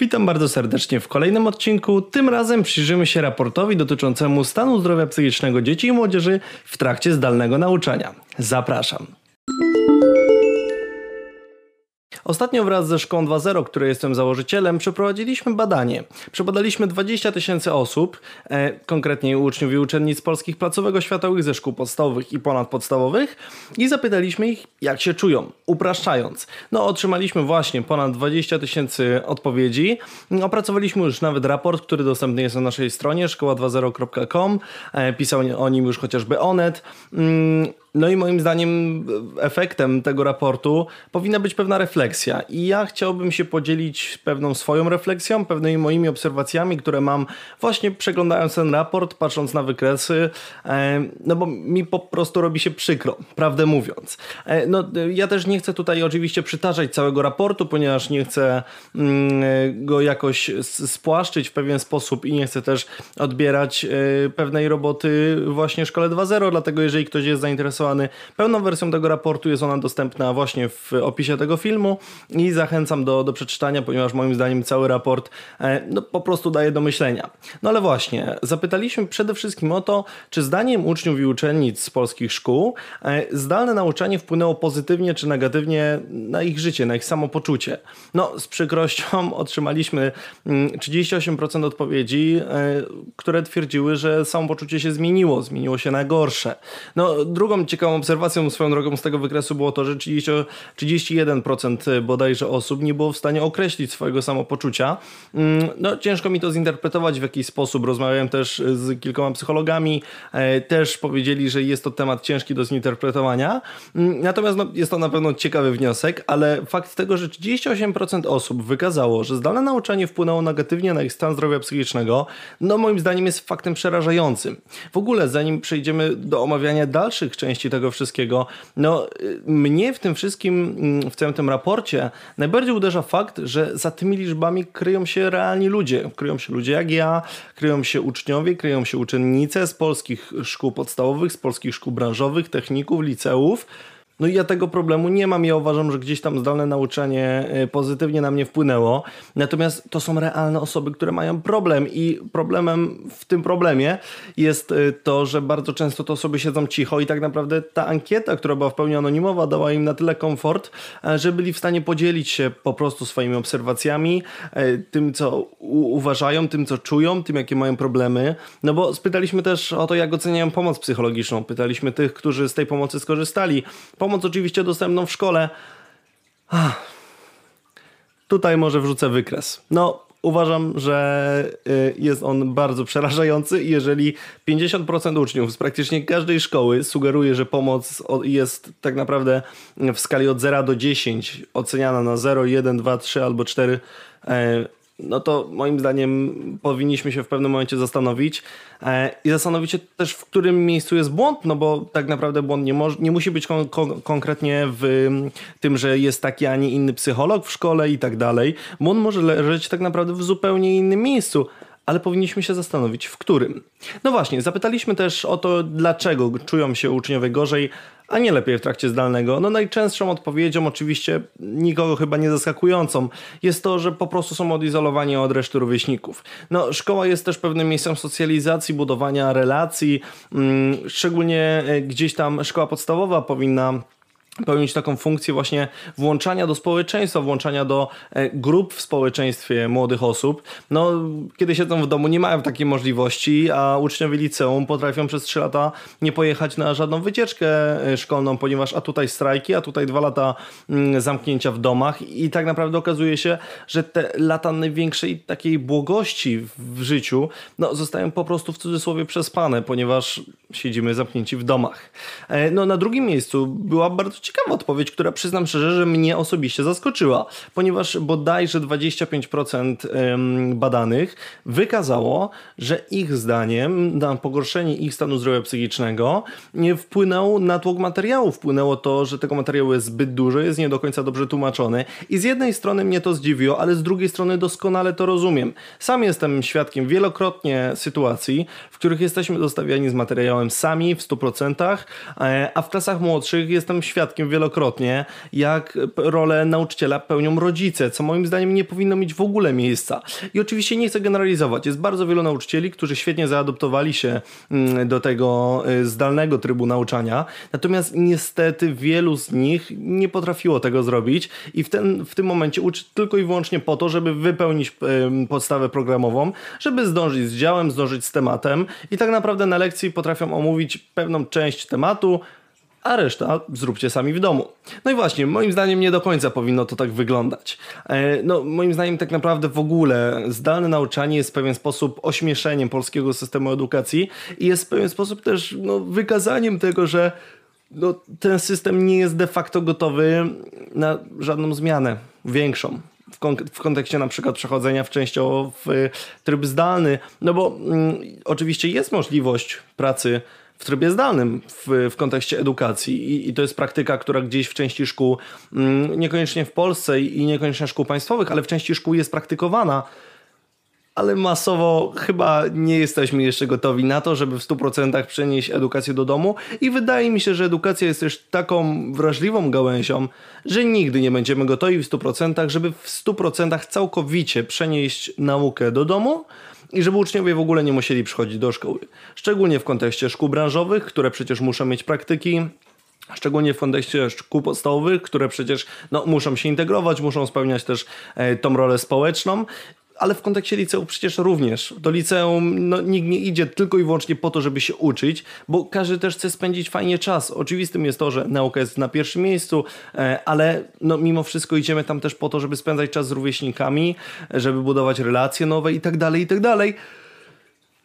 Witam bardzo serdecznie w kolejnym odcinku. Tym razem przyjrzymy się raportowi dotyczącemu stanu zdrowia psychicznego dzieci i młodzieży w trakcie zdalnego nauczania. Zapraszam. Ostatnio wraz ze Szkołą 2.0, której jestem założycielem, przeprowadziliśmy badanie. Przebadaliśmy 20 tysięcy osób, e, konkretnie uczniów i uczennic polskich placówek-oświatowych ze szkół podstawowych i ponadpodstawowych i zapytaliśmy ich, jak się czują, upraszczając. No, otrzymaliśmy właśnie ponad 20 tysięcy odpowiedzi. Opracowaliśmy już nawet raport, który dostępny jest na naszej stronie szkoła20.com. E, pisał o nim już chociażby Onet. Mm, no i moim zdaniem efektem tego raportu powinna być pewna refleksja. I ja chciałbym się podzielić pewną swoją refleksją, pewnymi moimi obserwacjami, które mam właśnie przeglądając ten raport, patrząc na wykresy, e, no bo mi po prostu robi się przykro, prawdę mówiąc. E, no, ja też nie chcę tutaj oczywiście przytaczać całego raportu, ponieważ nie chcę mm, go jakoś spłaszczyć w pewien sposób i nie chcę też odbierać e, pewnej roboty właśnie Szkole 2.0, dlatego jeżeli ktoś jest zainteresowany Pełną wersją tego raportu jest ona dostępna właśnie w opisie tego filmu i zachęcam do, do przeczytania, ponieważ moim zdaniem cały raport e, no, po prostu daje do myślenia. No ale właśnie, zapytaliśmy przede wszystkim o to, czy zdaniem uczniów i uczennic z polskich szkół e, zdalne nauczanie wpłynęło pozytywnie czy negatywnie na ich życie, na ich samopoczucie. No, z przykrością otrzymaliśmy 38% mm, odpowiedzi, e, które twierdziły, że samopoczucie się zmieniło, zmieniło się na gorsze. No, drugą ciekawą obserwacją swoją drogą z tego wykresu było to, że 30, 31% bodajże osób nie było w stanie określić swojego samopoczucia. Mm, no, ciężko mi to zinterpretować w jakiś sposób. Rozmawiałem też z kilkoma psychologami, e, też powiedzieli, że jest to temat ciężki do zinterpretowania. Mm, natomiast no, jest to na pewno ciekawy wniosek, ale fakt tego, że 38% osób wykazało, że zdalne nauczanie wpłynęło negatywnie na ich stan zdrowia psychicznego, no moim zdaniem jest faktem przerażającym. W ogóle, zanim przejdziemy do omawiania dalszych części tego wszystkiego. No, mnie w tym wszystkim, w całym tym raporcie najbardziej uderza fakt, że za tymi liczbami kryją się realni ludzie. Kryją się ludzie jak ja, kryją się uczniowie, kryją się uczennice z polskich szkół podstawowych, z polskich szkół branżowych, techników, liceów. No i ja tego problemu nie mam. Ja uważam, że gdzieś tam zdalne nauczanie y, pozytywnie na mnie wpłynęło. Natomiast to są realne osoby, które mają problem i problemem w tym problemie jest y, to, że bardzo często te osoby siedzą cicho i tak naprawdę ta ankieta, która była w pełni anonimowa, dała im na tyle komfort, e, że byli w stanie podzielić się po prostu swoimi obserwacjami, e, tym co uważają, tym co czują, tym jakie mają problemy. No bo spytaliśmy też o to, jak oceniają pomoc psychologiczną. Pytaliśmy tych, którzy z tej pomocy skorzystali Pomoc oczywiście dostępną w szkole. Ach. Tutaj może wrzucę wykres. No, uważam, że y, jest on bardzo przerażający jeżeli 50% uczniów z praktycznie każdej szkoły sugeruje, że pomoc jest tak naprawdę w skali od 0 do 10 oceniana na 0, 1, 2, 3 albo 4 no to moim zdaniem powinniśmy się w pewnym momencie zastanowić e, i zastanowić się też, w którym miejscu jest błąd, no bo tak naprawdę błąd nie, może, nie musi być kon kon konkretnie w tym, że jest taki, a nie inny psycholog w szkole i tak dalej. Błąd może leżeć tak naprawdę w zupełnie innym miejscu ale powinniśmy się zastanowić, w którym. No właśnie, zapytaliśmy też o to, dlaczego czują się uczniowie gorzej, a nie lepiej w trakcie zdalnego? No najczęstszą odpowiedzią, oczywiście nikogo chyba nie zaskakującą, jest to, że po prostu są odizolowani od reszty rówieśników. No szkoła jest też pewnym miejscem socjalizacji, budowania relacji, mm, szczególnie e, gdzieś tam szkoła podstawowa powinna pełnić taką funkcję właśnie włączania do społeczeństwa, włączania do e, grup w społeczeństwie młodych osób. No, kiedy siedzą w domu, nie mają takiej możliwości, a uczniowie liceum potrafią przez 3 lata nie pojechać na żadną wycieczkę e, szkolną, ponieważ a tutaj strajki, a tutaj dwa lata mm, zamknięcia w domach i tak naprawdę okazuje się, że te lata największej takiej błogości w życiu no, zostają po prostu w cudzysłowie przespane, ponieważ siedzimy zamknięci w domach. E, no, na drugim miejscu była bardzo ciekawa odpowiedź, która przyznam szczerze, że mnie osobiście zaskoczyła, ponieważ bodajże 25% badanych wykazało, że ich zdaniem na pogorszenie ich stanu zdrowia psychicznego wpłynął natłok materiału. Wpłynęło to, że tego materiału jest zbyt dużo, jest nie do końca dobrze tłumaczony i z jednej strony mnie to zdziwiło, ale z drugiej strony doskonale to rozumiem. Sam jestem świadkiem wielokrotnie sytuacji, w których jesteśmy dostawiani z materiałami działem sami w 100%, e, a w klasach młodszych jestem świadkiem wielokrotnie, jak rolę nauczyciela pełnią rodzice, co moim zdaniem nie powinno mieć w ogóle miejsca. I oczywiście nie chcę generalizować. Jest bardzo wielu nauczycieli, którzy świetnie zaadoptowali się mm, do tego e, zdalnego trybu nauczania, natomiast niestety wielu z nich nie potrafiło tego zrobić i w, ten, w tym momencie uczy tylko i wyłącznie po to, żeby wypełnić em, podstawę programową, żeby zdążyć z działem, zdążyć z tematem i tak naprawdę na lekcji potrafią omówić pewną część tematu, a reszta zróbcie sami w domu. No i właśnie, moim zdaniem nie do końca powinno to tak wyglądać. E, No, moim zdaniem tak naprawdę w ogóle zdalne nauczanie jest w pewien sposób ośmieszeniem polskiego systemu edukacji i jest w pewien sposób też no, wykazaniem tego, że no, ten system nie jest de facto gotowy na żadną zmianę większą. W, kon- w kontekście na przykład przechodzenia w częściowo w y, tryb zdalny, no bo mm, oczywiście jest możliwość pracy w trybie zdalnym w, w kontekście edukacji I, i to jest praktyka, która gdzieś w części szkół, mm, niekoniecznie w Polsce i niekoniecznie szkół państwowych, ale w części szkół jest praktykowana ale masowo chyba nie jesteśmy jeszcze gotowi na to, żeby w 100% przenieść edukację do domu i wydaje mi się, że edukacja jest też taką wrażliwą gałęzią, że nigdy nie będziemy gotowi w 100%, żeby w 100% całkowicie przenieść naukę do domu i żeby uczniowie w ogóle nie musieli przychodzić do szkoły. Szczególnie w kontekście szkół branżowych, które przecież muszą mieć praktyki, Szczególnie w kontekście szkół podstawowych, które przecież no, muszą się integrować, muszą spełniać też e, tą rolę społeczną. Ale w kontekście liceum przecież również. Do liceum no, nikt nie idzie tylko i wyłącznie po to, żeby się uczyć, bo każdy też chce spędzić fajnie czas. Oczywistym jest to, że nauka jest na pierwszym miejscu, e, ale no, mimo wszystko idziemy tam też po to, żeby spędzać czas z rówieśnikami, żeby budować relacje nowe i tak dalej, i tak dalej.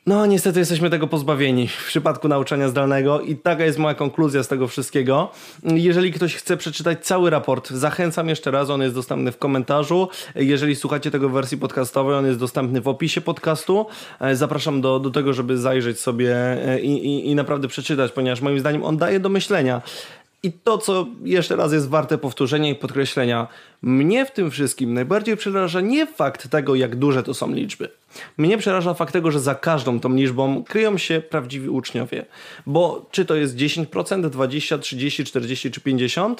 No, niestety jesteśmy tego pozbawieni w przypadku nauczania zdalnego i taka jest moja konkluzja z tego wszystkiego. Jeżeli ktoś chce przeczytać cały raport, zachęcam jeszcze raz, on jest dostępny w komentarzu. Jeżeli słuchacie tego w wersji podcastowej, on jest dostępny w opisie podcastu. Zapraszam do, do tego, żeby zajrzeć sobie e, i, i, i naprawdę przeczytać, ponieważ moim zdaniem on daje do myślenia. I to, co jeszcze raz jest warte powtórzenia i podkreślenia, mnie w tym wszystkim najbardziej przeraża nie fakt tego, jak duże to są liczby. Mnie przeraża fakt tego, że za każdą tą liczbą kryją się prawdziwi uczniowie. Bo czy to jest 10%, 20, 30, 40 czy 50%?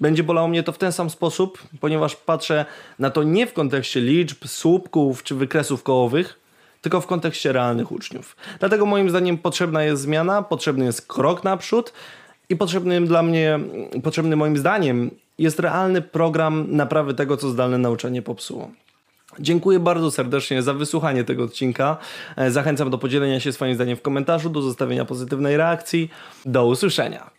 Będzie bolało mnie to w ten sam sposób, ponieważ patrzę na to nie w kontekście liczb, słupków czy wykresów kołowych, tylko w kontekście realnych uczniów. Dlatego moim zdaniem potrzebna jest zmiana, potrzebny jest krok naprzód i potrzebnym dla mnie, potrzebny moim zdaniem jest realny program naprawy tego, co zdalne nauczanie popsuło. Dziękuję bardzo serdecznie za wysłuchanie tego odcinka. E, Zachęcam do podzielenia się swoim zdaniem w komentarzu, do zostawienia pozytywnej reakcji. Do usłyszenia.